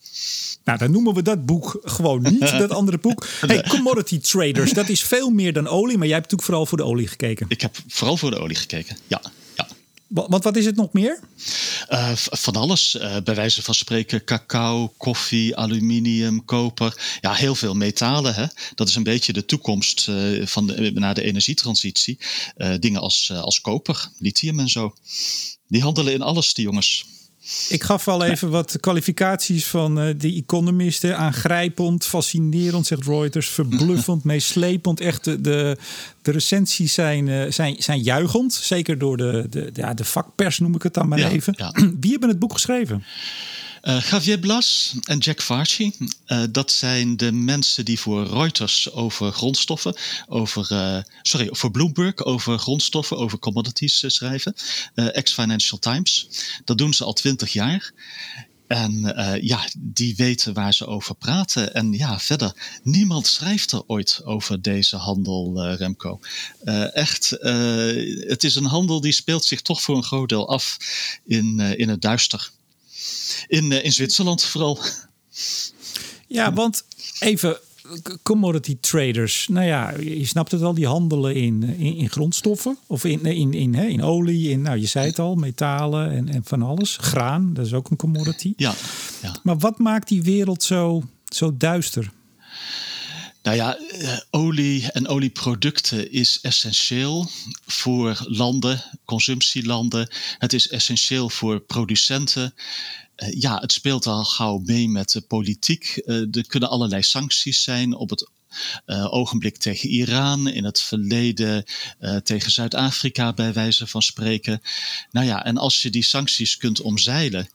Nou, dan noemen we dat boek gewoon niet, dat andere boek. Hey, Commodity Traders, dat is veel meer dan olie. Maar jij hebt natuurlijk vooral voor de olie gekeken. Ik heb vooral voor de olie gekeken, ja. ja. Want wat is het nog meer? Uh, van alles. Uh, bij wijze van spreken cacao, koffie, aluminium, koper. Ja, heel veel metalen. Hè? Dat is een beetje de toekomst uh, van de, naar de energietransitie. dingen als, als koper, lithium en zo. Die handelen in alles, die jongens. Ik gaf al even wat kwalificaties van uh, de economisten. Aangrijpend, fascinerend, zegt Reuters. Verbluffend, meeslepend. Echt, de, de, recensies zijn, uh, zijn, zijn juichend. Zeker door de, de, ja, de vakpers, noem ik het dan maar even. Wie hebben het boek geschreven? Uh, Javier Blas en Jack Farci, uh, dat zijn de mensen die voor Reuters over grondstoffen, over, uh, sorry, voor Bloomberg over grondstoffen, over commodities schrijven. Ex-Financial Times. Dat doen ze al twintig jaar. En ja, die weten waar ze over praten. En ja, verder, niemand schrijft er ooit over deze handel, Remco. echt, het is een handel die speelt zich toch voor een groot deel af in, in het duister in, eh, in Zwitserland vooral. Ja, want even commodity traders. Nou ja, je snapt het wel, die handelen in, in, in grondstoffen of in, in, in, in, in olie, in, nou je zei het al, metalen en, en van alles. Graan, dat is ook een commodity. Ja, ja. Maar wat maakt die wereld zo, zo duister? Nou ja, eh, olie en olieproducten is essentieel voor landen, consumptielanden. Het is essentieel voor producenten. Uh, ja, het speelt al gauw mee met de politiek. Uh, er kunnen allerlei sancties zijn op het ogenblik tegen Iran, in het verleden tegen Zuid-Afrika bij wijze van spreken. Nou ja, en als je die sancties kunt omzeilen,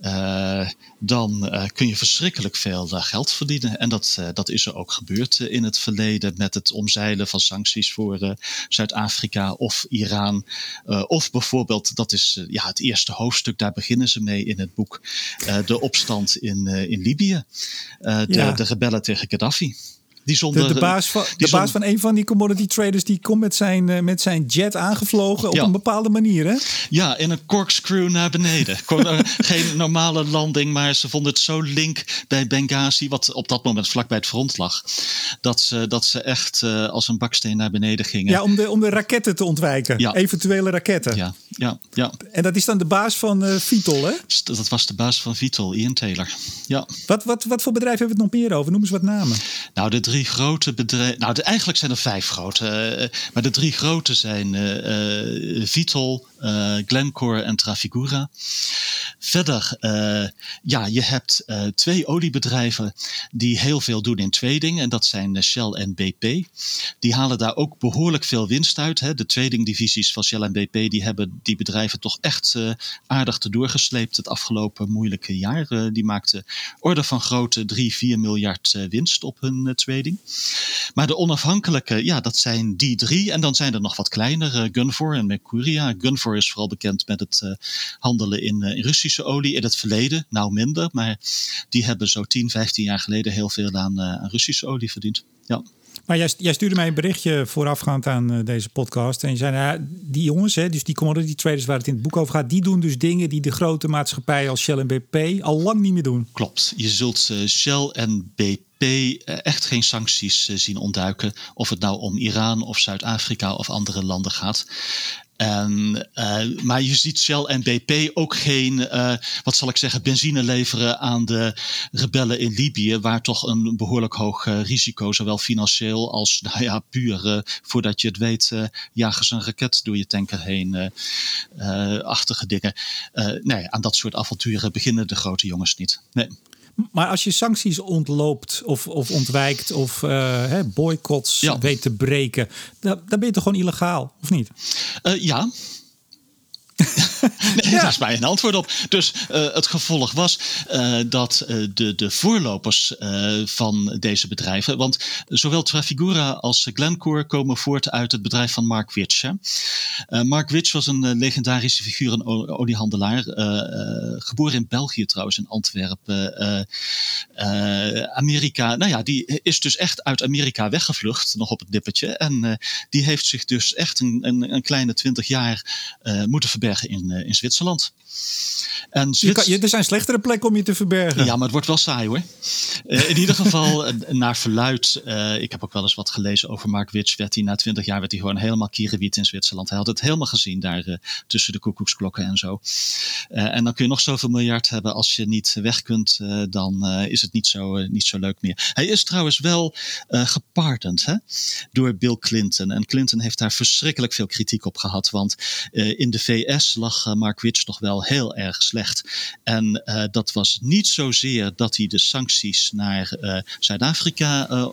uh, dan uh, kun je verschrikkelijk veel uh, geld verdienen. En dat, dat is er ook gebeurd in het verleden met het omzeilen van sancties voor Zuid-Afrika of Iran. of bijvoorbeeld, dat is ja, het eerste hoofdstuk, daar beginnen ze mee in het boek, de opstand in, in Libië. De, ja. de rebellen tegen Gaddafi. Die zonder, de, baas van, de baas van een van die commodity traders die komt met zijn, uh, met zijn jet aangevlogen op een bepaalde manier. Hè? Ja, in een corkscrew naar beneden. Geen normale landing, maar ze vonden het zo link bij Benghazi, wat op dat moment vlakbij het front lag, dat ze, dat ze echt uh, als een baksteen naar beneden gingen. Ja, om de, om de raketten te ontwijken. Ja. Eventuele raketten. Ja, ja, ja. En dat is dan de baas van uh, Vitol, hè? Dat was de baas van Vitol, Ian Taylor. Ja. Wat, wat, wat voor bedrijf hebben we het nog meer over? Noem eens wat namen. Nou, de drie drie grote bedrijven. Nou, eigenlijk zijn er vijf grote. Uh, maar de drie grote zijn uh, Vitol, uh, Glencore en Trafigura. Verder, uh, ja, je hebt uh, twee oliebedrijven die heel veel doen in trading. En dat zijn Shell en BP. Die halen daar ook behoorlijk veel winst uit. Hè. De tradingdivisies van Shell en BP die hebben die bedrijven toch echt aardig te doorgesleept het afgelopen moeilijke jaar. die maakten orde van grote 3, 4 miljard winst op hun trading. Maar de onafhankelijke, ja, dat zijn die drie. En dan zijn er nog wat kleinere, Gunvor en Mercuria. Gunvor is vooral bekend met het uh, handelen in, uh, in, Russische olie in het verleden. Nou minder, maar die hebben zo 10, 15 jaar geleden heel veel aan, uh, aan Russische olie verdiend. Ja. Maar jij, jij, stuurde mij een berichtje voorafgaand aan deze podcast. En je zei, nou, die jongens, hè, dus die commodity traders waar het in het boek over gaat, die doen dus dingen die de grote maatschappijen als Shell en BP al lang niet meer doen. Klopt. Je zult Shell en BP echt geen sancties zien ontduiken. Of het nou om Iran of Zuid-Afrika of andere landen gaat. En, uh, maar je ziet Shell en BP ook geen, uh, wat zal ik zeggen, benzine leveren aan de rebellen in Libië, waar toch een behoorlijk hoog uh, risico, zowel financieel als nou ja, puur voordat je het weet, jagen ze een raket door je tanker heen, achtige dingen. nee, aan dat soort avonturen beginnen de grote jongens niet. Nee. Maar als je sancties ontloopt of, of ontwijkt of uh, boycotts weet te breken, dan, dan ben je toch gewoon illegaal, of niet? Uh, ja, nee, ja. daar is mij een antwoord op. Dus uh, het gevolg was uh, dat uh, de, de voorlopers van deze bedrijven, want zowel Trafigura als Glencore komen voort uit het bedrijf van Mark Witch. Mark Witch was een legendarische figuur, een oliehandelaar, geboren in België trouwens, in Antwerpen. Amerika, nou ja, die is dus echt uit Amerika weggevlucht, nog op het nippertje. En die heeft zich dus echt een, een, een kleine twintig jaar moeten verbergen verbergen in, in Zwitserland. En je er zijn slechtere plekken om je te verbergen. Ja, maar het wordt wel saai hoor. in ieder geval, naar verluid. ik heb ook wel eens wat gelezen over Mark Witch. Werd hij na twintig jaar werd hij gewoon helemaal kierenwiet in Zwitserland. Hij had het helemaal gezien daar tussen de koekoeksklokken en zo. en dan kun je nog zoveel miljard hebben. Als je niet weg kunt, dan is het niet zo, niet zo leuk meer. Hij is trouwens wel gepardoned hè, door Bill Clinton. En Clinton heeft daar verschrikkelijk veel kritiek op gehad. Want in de VS lag Mark Witch nog wel heel erg slecht. En uh, dat was niet zozeer dat hij de sancties naar uh, Zuid-Afrika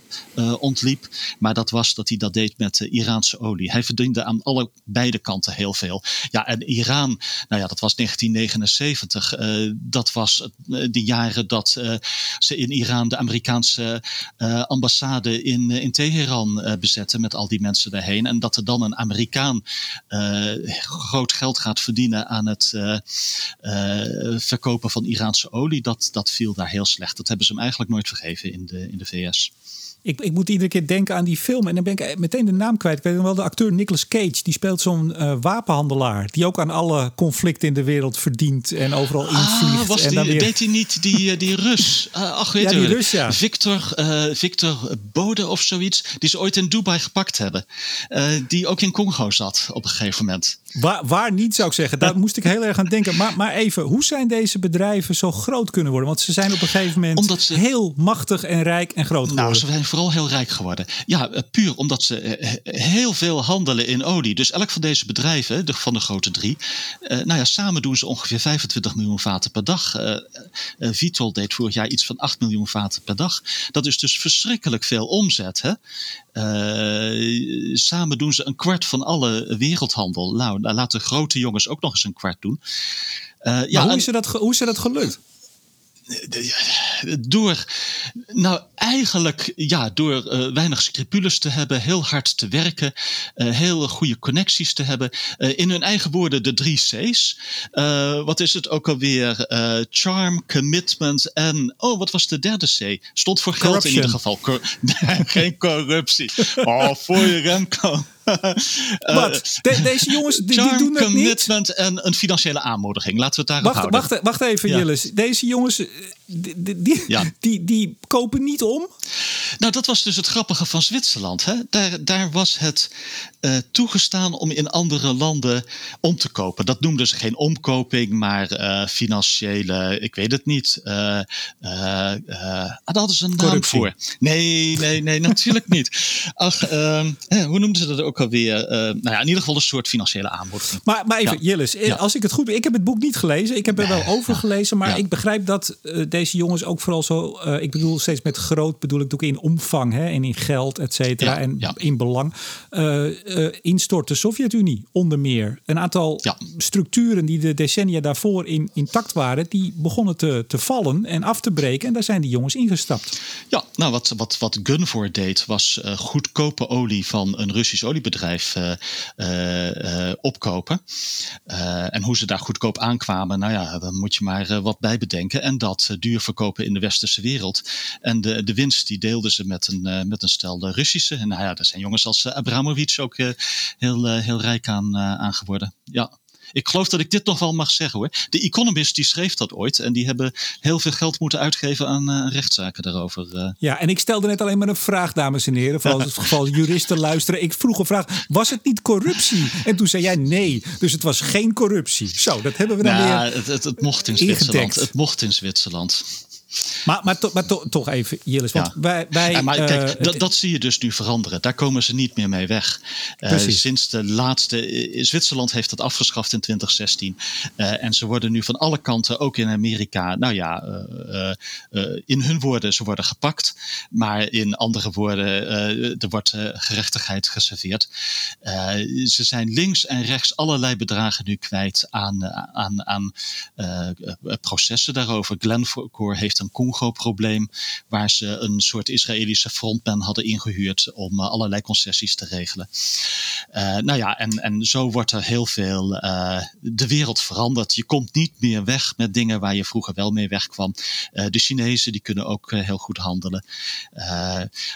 ontliep, maar dat was dat hij dat deed met de Iraanse olie. Hij verdiende aan alle beide kanten heel veel. Ja, en Iran, nou ja, dat was 1979. dat was de jaren dat ze in Iran de Amerikaanse ambassade in, in Teheran bezetten met al die mensen daarheen. En dat er dan een Amerikaan groot geld gaat verdienen aan het uh, verkopen van Iraanse olie, dat, dat viel daar heel slecht. Dat hebben ze hem eigenlijk nooit vergeven in de, in de VS. Ik, ik moet iedere keer denken aan die film. En dan ben ik meteen de naam kwijt. Ik weet nog wel de acteur Nicolas Cage. Die speelt zo'n uh, wapenhandelaar. Die ook aan alle conflicten in de of verdient. En overal ah, invliegt. Was en die, dan weer... Deed hij niet die, die Rus? Uh, ach, weet ja, die Rus, ja. Victor, uh, Victor Bode of zoiets. Die ze ooit in Dubai gepakt hebben. die ook in Congo zat op een gegeven moment. Waar, waar niet, zou ik zeggen. Daar moest ik heel erg aan denken. Maar, maar even, hoe zijn deze bedrijven zo groot kunnen worden? Want ze zijn op een gegeven moment Omdat ze... heel machtig en rijk en groot geworden. Nou, ze zijn vooral heel rijk geworden. Ja, eh, puur omdat ze eh, heel veel handelen in olie. Dus elk van deze bedrijven, de, van de grote drie, nou ja, samen doen ze ongeveer 25 miljoen vaten per dag. Vitol deed vorig jaar iets van 8 miljoen vaten per dag. Dat is dus verschrikkelijk veel omzet. Hè? Samen doen ze een kwart van alle wereldhandel. Nou, laten grote jongens ook nog eens een kwart doen. ja, hoe, is dat, hoe is dat gelukt? Door, nou eigenlijk, ja, door uh, weinig scrupules te hebben, heel hard te werken, uh, heel goede connecties te hebben. Uh, in hun eigen woorden de drie C's. wat is het ook alweer? charm, commitment en, oh, wat was de derde C? Stond voor geld in ieder geval. Cor geen corruptie. Oh, voor je Remco. Wat? De, deze jongens die, die doen het commitment en een financiële aanmoediging. Laten we het daarop wacht, houden. Wacht, wacht even, ja. Jillis. Deze jongens, die, die, ja. die, die, kopen niet om? Nou, dat was dus het grappige van Zwitserland. Hè? Daar, daar was het uh, toegestaan om in andere landen om te kopen. Dat noemden ze geen omkoping, maar uh, financiële, ik weet het niet. Uh, daar hadden ze een naam Corruptie. voor. Nee, nee, nee, natuurlijk niet. Ach, ehm, hoe noemden ze dat ook alweer? nou ja, in ieder geval een soort financiële aanbod. Maar, maar even, ja. Jillis, ja. als ik het goed... Ik heb het boek niet gelezen. Ik heb er wel over gelezen. Maar ik begrijp dat deze jongens ook vooral zo... ik bedoel steeds met groot, bedoel ik ook in omvang hè, en in geld, et cetera. en in belang instort de Sovjet-Unie onder meer. Een aantal structuren die de decennia daarvoor in, intact waren, die begonnen te, te vallen en af te breken. En daar zijn die jongens ingestapt. Ja, nou wat, wat, wat Gunvor deed, was uh, goedkope olie van een Russisch oliebedrijf uh, opkopen. en hoe ze daar goedkoop aankwamen, nou ja, dan moet je maar wat bij bedenken. En dat duur verkopen in de westerse wereld. En de, de winst die deelden ze met een, met een stel Russische. En nou ja, er zijn jongens als Abramovic ook heel, eh, heel rijk aan, eh, aan geworden. Ja. Ik geloof dat ik dit nog wel mag zeggen hoor. De Economist die schreef dat ooit. En die hebben heel veel geld moeten uitgeven aan uh, rechtszaken daarover. Ja, en ik stelde net alleen maar een vraag, dames en heren. Voor het geval juristen luisteren. Ik vroeg een vraag. Was het niet corruptie? En toen zei jij nee. Dus het was geen corruptie. Zo, dat hebben we dan nou, weer het, het, het mocht in Zwitserland. Het mocht in Zwitserland. Maar, maar, to, maar to, toch even, Jillis. Want ja. wij, wij, ja, maar kijk, uh, dat, dat, zie je dus nu veranderen. Daar komen ze niet meer mee weg. Uh, sinds de laatste. Uh, Zwitserland heeft dat afgeschaft in 2016. en ze worden nu van alle kanten, ook in Amerika. Nou ja, in hun woorden, ze worden gepakt. Maar in andere woorden, er wordt gerechtigheid geserveerd. ze zijn links en rechts allerlei bedragen nu kwijt aan, aan, aan processen daarover. Glencore heeft een Congo-probleem, waar ze een soort Israëlische frontman hadden ingehuurd om uh, allerlei concessies te regelen. Uh, nou ja, en, en zo wordt er heel veel uh, de wereld veranderd. Je komt niet meer weg met dingen waar je vroeger wel mee wegkwam. de Chinezen die kunnen ook heel goed handelen.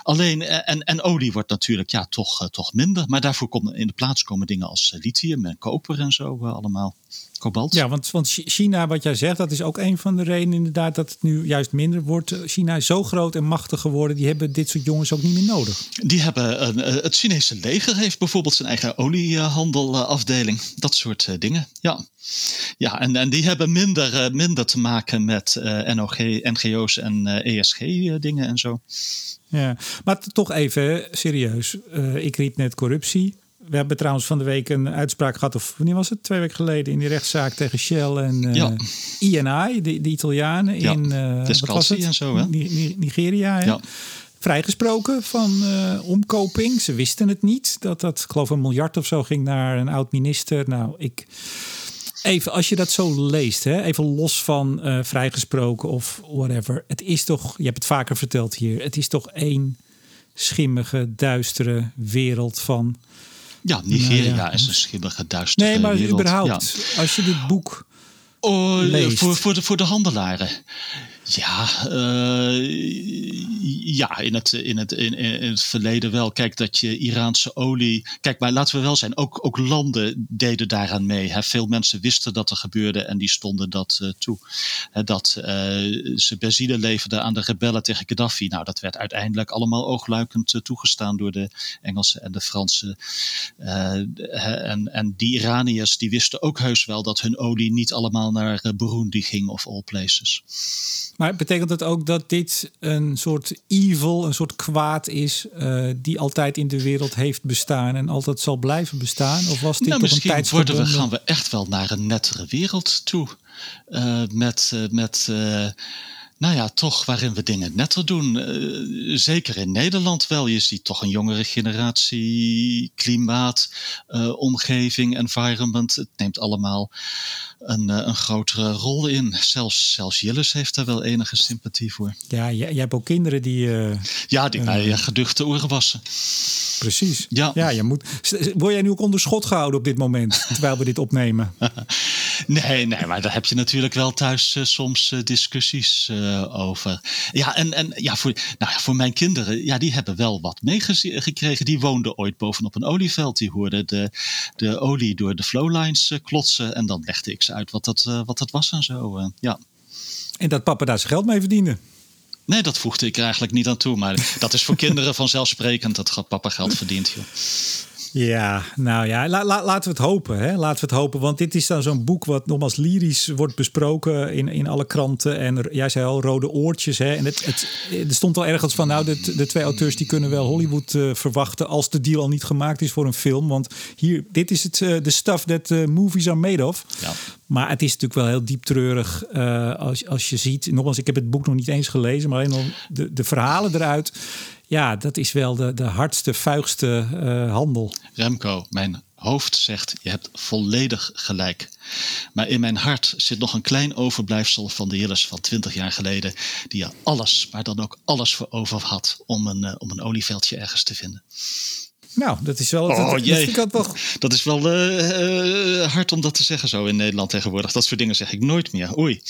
alleen, en, en olie wordt natuurlijk ja, toch, toch minder, maar daarvoor komen in de plaats komen dingen als lithium en koper en zo allemaal. Kobalt. Ja, want, want China, wat jij zegt, dat is ook een van de redenen inderdaad dat het nu juist minder wordt. China is zo groot en machtig geworden, die hebben dit soort jongens ook niet meer nodig. Die hebben, een, het Chinese leger heeft bijvoorbeeld zijn eigen oliehandelafdeling. Dat soort dingen, ja. Ja, en, en die hebben minder, minder te maken met NOG, NGO's en ESG-dingen en zo. Ja, maar toch even serieus. ik riep net corruptie we hebben trouwens van de week een uitspraak gehad, of wanneer was het? Twee weken geleden in die rechtszaak tegen Shell en uh, ja. INI, de, de Italianen ja. in uh, wat was het? en zo, hè? Nigeria. Hè? Ja. Vrijgesproken van uh, omkoping. Ze wisten het niet. Dat dat, ik geloof, een miljard of zo ging naar een oud minister. Nou, ik. Even, als je dat zo leest, hè, even los van uh, vrijgesproken of whatever. Het is toch, je hebt het vaker verteld hier, het is toch één schimmige, duistere wereld van ja, Nigeria nou is een schimmige, duistere Nee, maar wereld. überhaupt, als je dit boek oh, leest. Voor, voor, de, voor de handelaren. Ja, uh, ja in, het, in, het, in, in, het verleden wel. Kijk, dat je Iraanse olie. Kijk, maar laten we wel zijn, ook, ook landen deden daaraan mee. Veel mensen wisten dat er gebeurde en die stonden dat uh, toe. Hè, dat uh, ze benzine leverden aan de rebellen tegen Gaddafi. Nou, dat werd uiteindelijk allemaal oogluikend toegestaan door de Engelsen en de Fransen. en, en die Iraniërs die wisten ook heus wel dat hun olie niet allemaal naar Burundi ging of all places. Maar betekent het ook dat dit een soort evil, een soort kwaad is, uh, die altijd in de wereld heeft bestaan en altijd zal blijven bestaan? Of was dit nou, toch misschien een worden we, gaan we echt wel naar een nettere wereld toe. Uh, met, uh, met nou ja, toch waarin we dingen netter doen. Uh, zeker in Nederland wel. Je ziet toch een jongere generatie, klimaat, uh, omgeving, environment. Het neemt allemaal een, uh, een grotere rol in. Zelfs, zelfs Jillis heeft daar wel enige sympathie voor. Ja, jij, jij hebt ook kinderen die... ja, die bij geduchte oren wassen. Precies. Ja. ja, je moet. Word jij nu ook onder schot gehouden op dit moment, terwijl we dit opnemen? nee, nee, maar daar heb je natuurlijk wel thuis soms discussies uh, over. Ja, en, en ja, voor, nou ja, voor mijn kinderen, ja, die hebben wel wat meegekregen. Die woonden ooit bovenop een olieveld. Die hoorden de, de olie door de flowlines klotsen. En dan legde ik ze uit wat dat, wat dat was en zo. ja. En dat papa daar zijn geld mee verdiende? Nee, dat voegde ik er eigenlijk niet aan toe. Maar dat is voor kinderen vanzelfsprekend dat papa geld verdient. Joh. Ja, nou ja, la, la, laten we het hopen. Hè? Laten we het hopen. Want dit is dan zo'n boek wat nogmaals lyrisch wordt besproken in, in alle kranten. En jij zei al, rode oortjes. Hè? En het, het, er stond al ergens van, nou, de, de twee auteurs die kunnen wel Hollywood uh, verwachten als de deal al niet gemaakt is voor een film. Want hier, dit is het, de uh, stuff that uh, movies are made of. Ja. Maar het is natuurlijk wel heel diep treurig als, als je ziet. Nogmaals, ik heb het boek nog niet eens gelezen, maar alleen al de, de verhalen eruit. Ja, dat is wel de, de hardste, vuigste uh, handel. Remco, mijn hoofd zegt: Je hebt volledig gelijk. Maar in mijn hart zit nog een klein overblijfsel van de Jilles van 20 jaar geleden. Die er alles, maar dan ook alles voor over had om een, uh, om een olieveldje ergens te vinden. Nou, dat is wel. Oh, dat, jee. Dat, toch... dat is wel uh, hard om dat te zeggen zo in Nederland tegenwoordig. Dat soort dingen zeg ik nooit meer. Oei.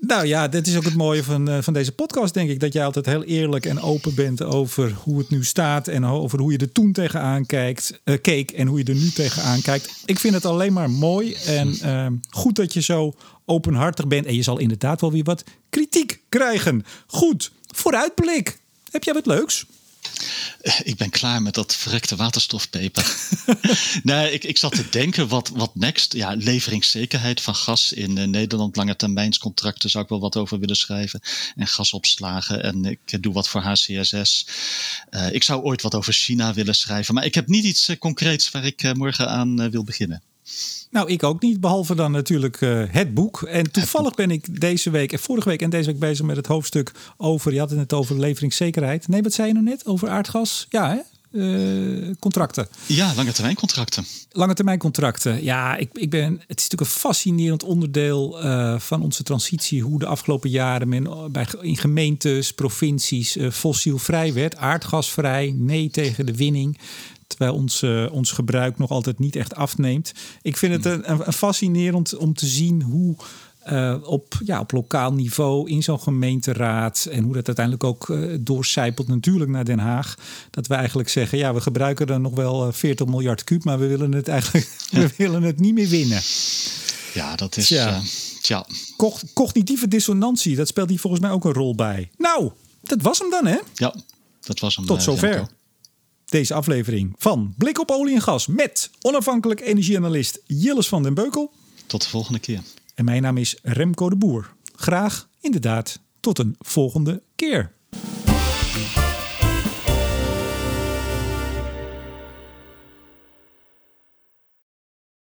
Nou ja, dat is ook het mooie van, uh, van deze podcast, denk ik. Dat jij altijd heel eerlijk en open bent over hoe het nu staat. En over hoe je er toen tegenaan kijkt, uh, keek en hoe je er nu tegenaan kijkt. Ik vind het alleen maar mooi en uh, goed dat je zo openhartig bent. En je zal inderdaad wel weer wat kritiek krijgen. Goed, vooruitblik. Heb jij wat leuks? Ik ben klaar met dat verrekte waterstofpeper. nee, ik, ik zat te denken, wat, wat next? Ja, leveringszekerheid van gas in uh, Nederland. Lange termijnscontracten zou ik wel wat over willen schrijven. En gasopslagen. En ik doe wat voor HCSS. Ik zou ooit wat over China willen schrijven. Maar ik heb niet iets concreets waar ik morgen aan wil beginnen. Nou, ik ook niet, behalve dan natuurlijk uh, het boek. En toevallig ben ik deze week en vorige week en deze week bezig met het hoofdstuk over, je had het net over leveringszekerheid. Nee, wat zei je nou net? Over aardgas? Ja, hè? Uh, contracten. Ja, lange termijn contracten. Lange termijn contracten. Ja, ik, ik ben, het is natuurlijk een fascinerend onderdeel uh, van onze transitie. Hoe de afgelopen jaren men bij, in gemeentes, provincies uh, fossielvrij werd. Aardgasvrij, nee tegen de winning terwijl ons, uh, ons gebruik nog altijd niet echt afneemt. Ik vind het een, een, fascinerend om te zien hoe uh, op, ja, op lokaal niveau in zo'n gemeenteraad. En hoe dat uiteindelijk ook uh, doorcijpelt natuurlijk naar Den Haag. Dat we eigenlijk zeggen, ja, we gebruiken er nog wel 40 miljard kuub, maar we willen het eigenlijk we willen het niet meer winnen. Ja, dat is. Ja. tja. Cognitieve dissonantie, dat speelt hier volgens mij ook een rol bij. Nou, dat was hem dan, hè? Ja, dat was hem. Tot zover deze aflevering van Blik op olie en gas met onafhankelijk energieanalist Jilles van den Beukel. Tot de volgende keer. En mijn naam is Remco de Boer. Graag inderdaad tot een volgende keer.